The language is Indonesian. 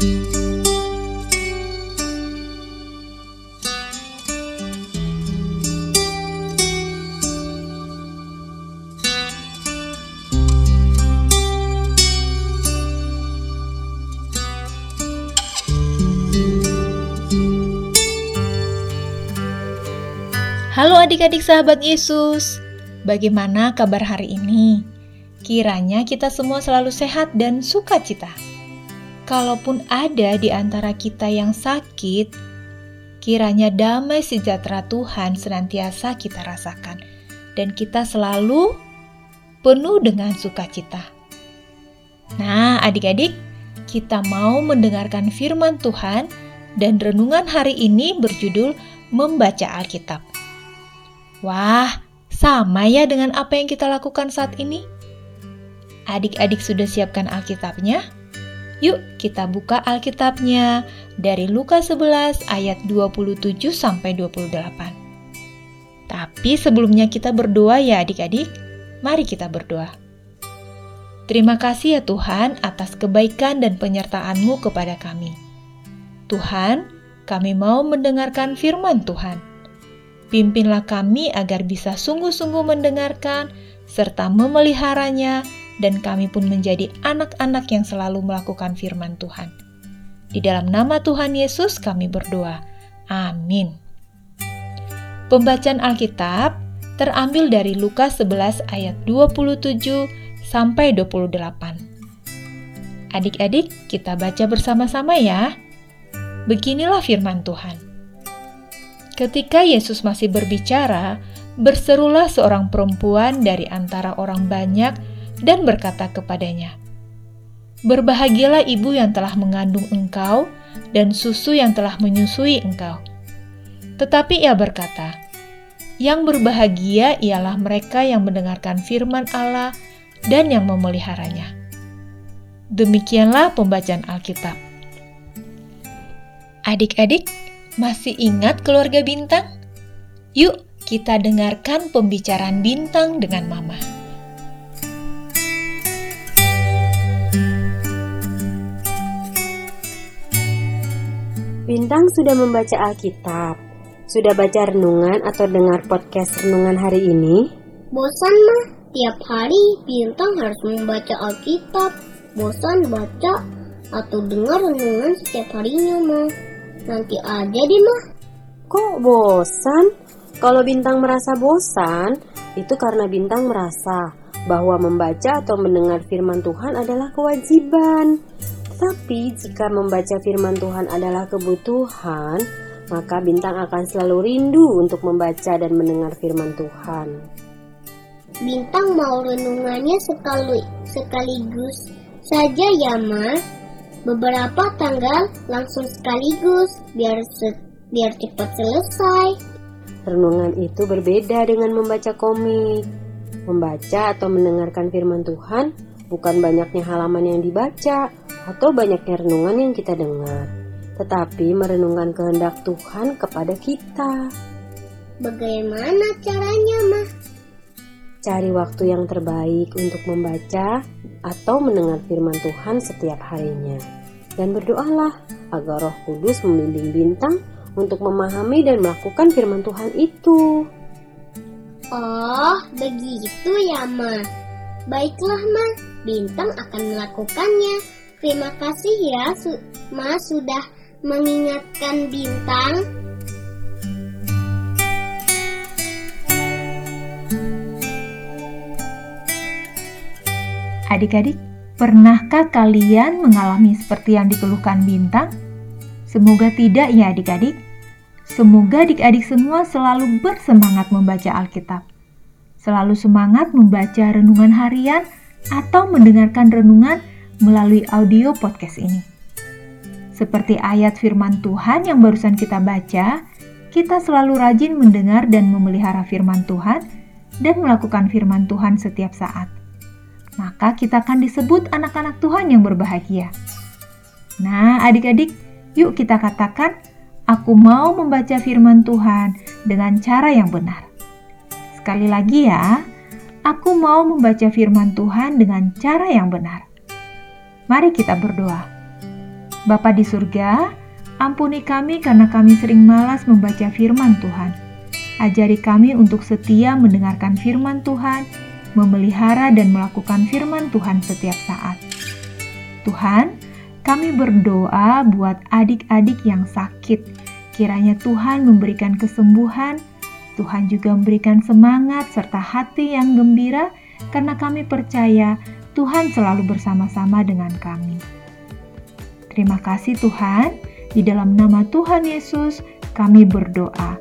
Halo adik-adik sahabat Yesus, bagaimana kabar hari ini? Kiranya kita semua selalu sehat dan sukacita. Kalaupun ada di antara kita yang sakit, kiranya damai sejahtera Tuhan senantiasa kita rasakan, dan kita selalu penuh dengan sukacita. Nah, adik-adik, kita mau mendengarkan firman Tuhan, dan renungan hari ini berjudul "Membaca Alkitab". Wah, sama ya dengan apa yang kita lakukan saat ini. Adik-adik sudah siapkan Alkitabnya? Yuk kita buka Alkitabnya dari Lukas 11 ayat 27 sampai 28. Tapi sebelumnya kita berdoa ya adik-adik. Mari kita berdoa. Terima kasih ya Tuhan atas kebaikan dan penyertaan-Mu kepada kami. Tuhan, kami mau mendengarkan firman Tuhan. Pimpinlah kami agar bisa sungguh-sungguh mendengarkan serta memeliharanya, dan kami pun menjadi anak-anak yang selalu melakukan firman Tuhan. Di dalam nama Tuhan Yesus kami berdoa. Amin. Pembacaan Alkitab terambil dari Lukas 11 ayat 27 sampai 28. Adik-adik, kita baca bersama-sama ya. Beginilah firman Tuhan. Ketika Yesus masih berbicara, berserulah seorang perempuan dari antara orang banyak dan berkata kepadanya, "Berbahagialah ibu yang telah mengandung engkau dan susu yang telah menyusui engkau." Tetapi ia berkata, "Yang berbahagia ialah mereka yang mendengarkan firman Allah dan yang memeliharanya." Demikianlah pembacaan Alkitab. Adik-adik, masih ingat keluarga Bintang? Yuk, kita dengarkan pembicaraan Bintang dengan Mama. Bintang sudah membaca Alkitab. Sudah baca renungan atau dengar podcast renungan hari ini? Bosan mah, tiap hari Bintang harus membaca Alkitab. Bosan baca atau dengar renungan setiap harinya mah. Nanti aja deh mah. Kok bosan? Kalau Bintang merasa bosan, itu karena Bintang merasa bahwa membaca atau mendengar firman Tuhan adalah kewajiban. Tapi jika membaca firman Tuhan adalah kebutuhan, maka Bintang akan selalu rindu untuk membaca dan mendengar firman Tuhan. Bintang mau renungannya sekali sekaligus saja ya, Ma beberapa tanggal langsung sekaligus biar se biar cepat selesai. Renungan itu berbeda dengan membaca komik. Membaca atau mendengarkan firman Tuhan bukan banyaknya halaman yang dibaca atau banyaknya renungan yang kita dengar, tetapi merenungkan kehendak Tuhan kepada kita. Bagaimana caranya, Mah? Cari waktu yang terbaik untuk membaca atau mendengar firman Tuhan setiap harinya. Dan berdoalah agar roh kudus membimbing bintang untuk memahami dan melakukan firman Tuhan itu. Oh, begitu ya, Ma. Baiklah, Ma. Bintang akan melakukannya. Terima kasih ya, Ma sudah mengingatkan Bintang. Adik-adik, pernahkah kalian mengalami seperti yang dikeluhkan Bintang? Semoga tidak ya adik-adik. Semoga adik-adik semua selalu bersemangat membaca Alkitab. Selalu semangat membaca renungan harian atau mendengarkan renungan melalui audio podcast ini. Seperti ayat firman Tuhan yang barusan kita baca, kita selalu rajin mendengar dan memelihara firman Tuhan dan melakukan firman Tuhan setiap saat maka kita akan disebut anak-anak Tuhan yang berbahagia. Nah, adik-adik, yuk kita katakan, "Aku mau membaca firman Tuhan dengan cara yang benar." Sekali lagi, ya, aku mau membaca firman Tuhan dengan cara yang benar. Mari kita berdoa. Bapa di surga, ampuni kami karena kami sering malas membaca firman Tuhan. Ajari kami untuk setia mendengarkan firman Tuhan, memelihara dan melakukan firman Tuhan setiap saat. Tuhan, kami berdoa buat adik-adik yang sakit. Kiranya Tuhan memberikan kesembuhan, Tuhan juga memberikan semangat serta hati yang gembira karena kami percaya Tuhan selalu bersama-sama dengan kami. Terima kasih Tuhan, di dalam nama Tuhan Yesus kami berdoa.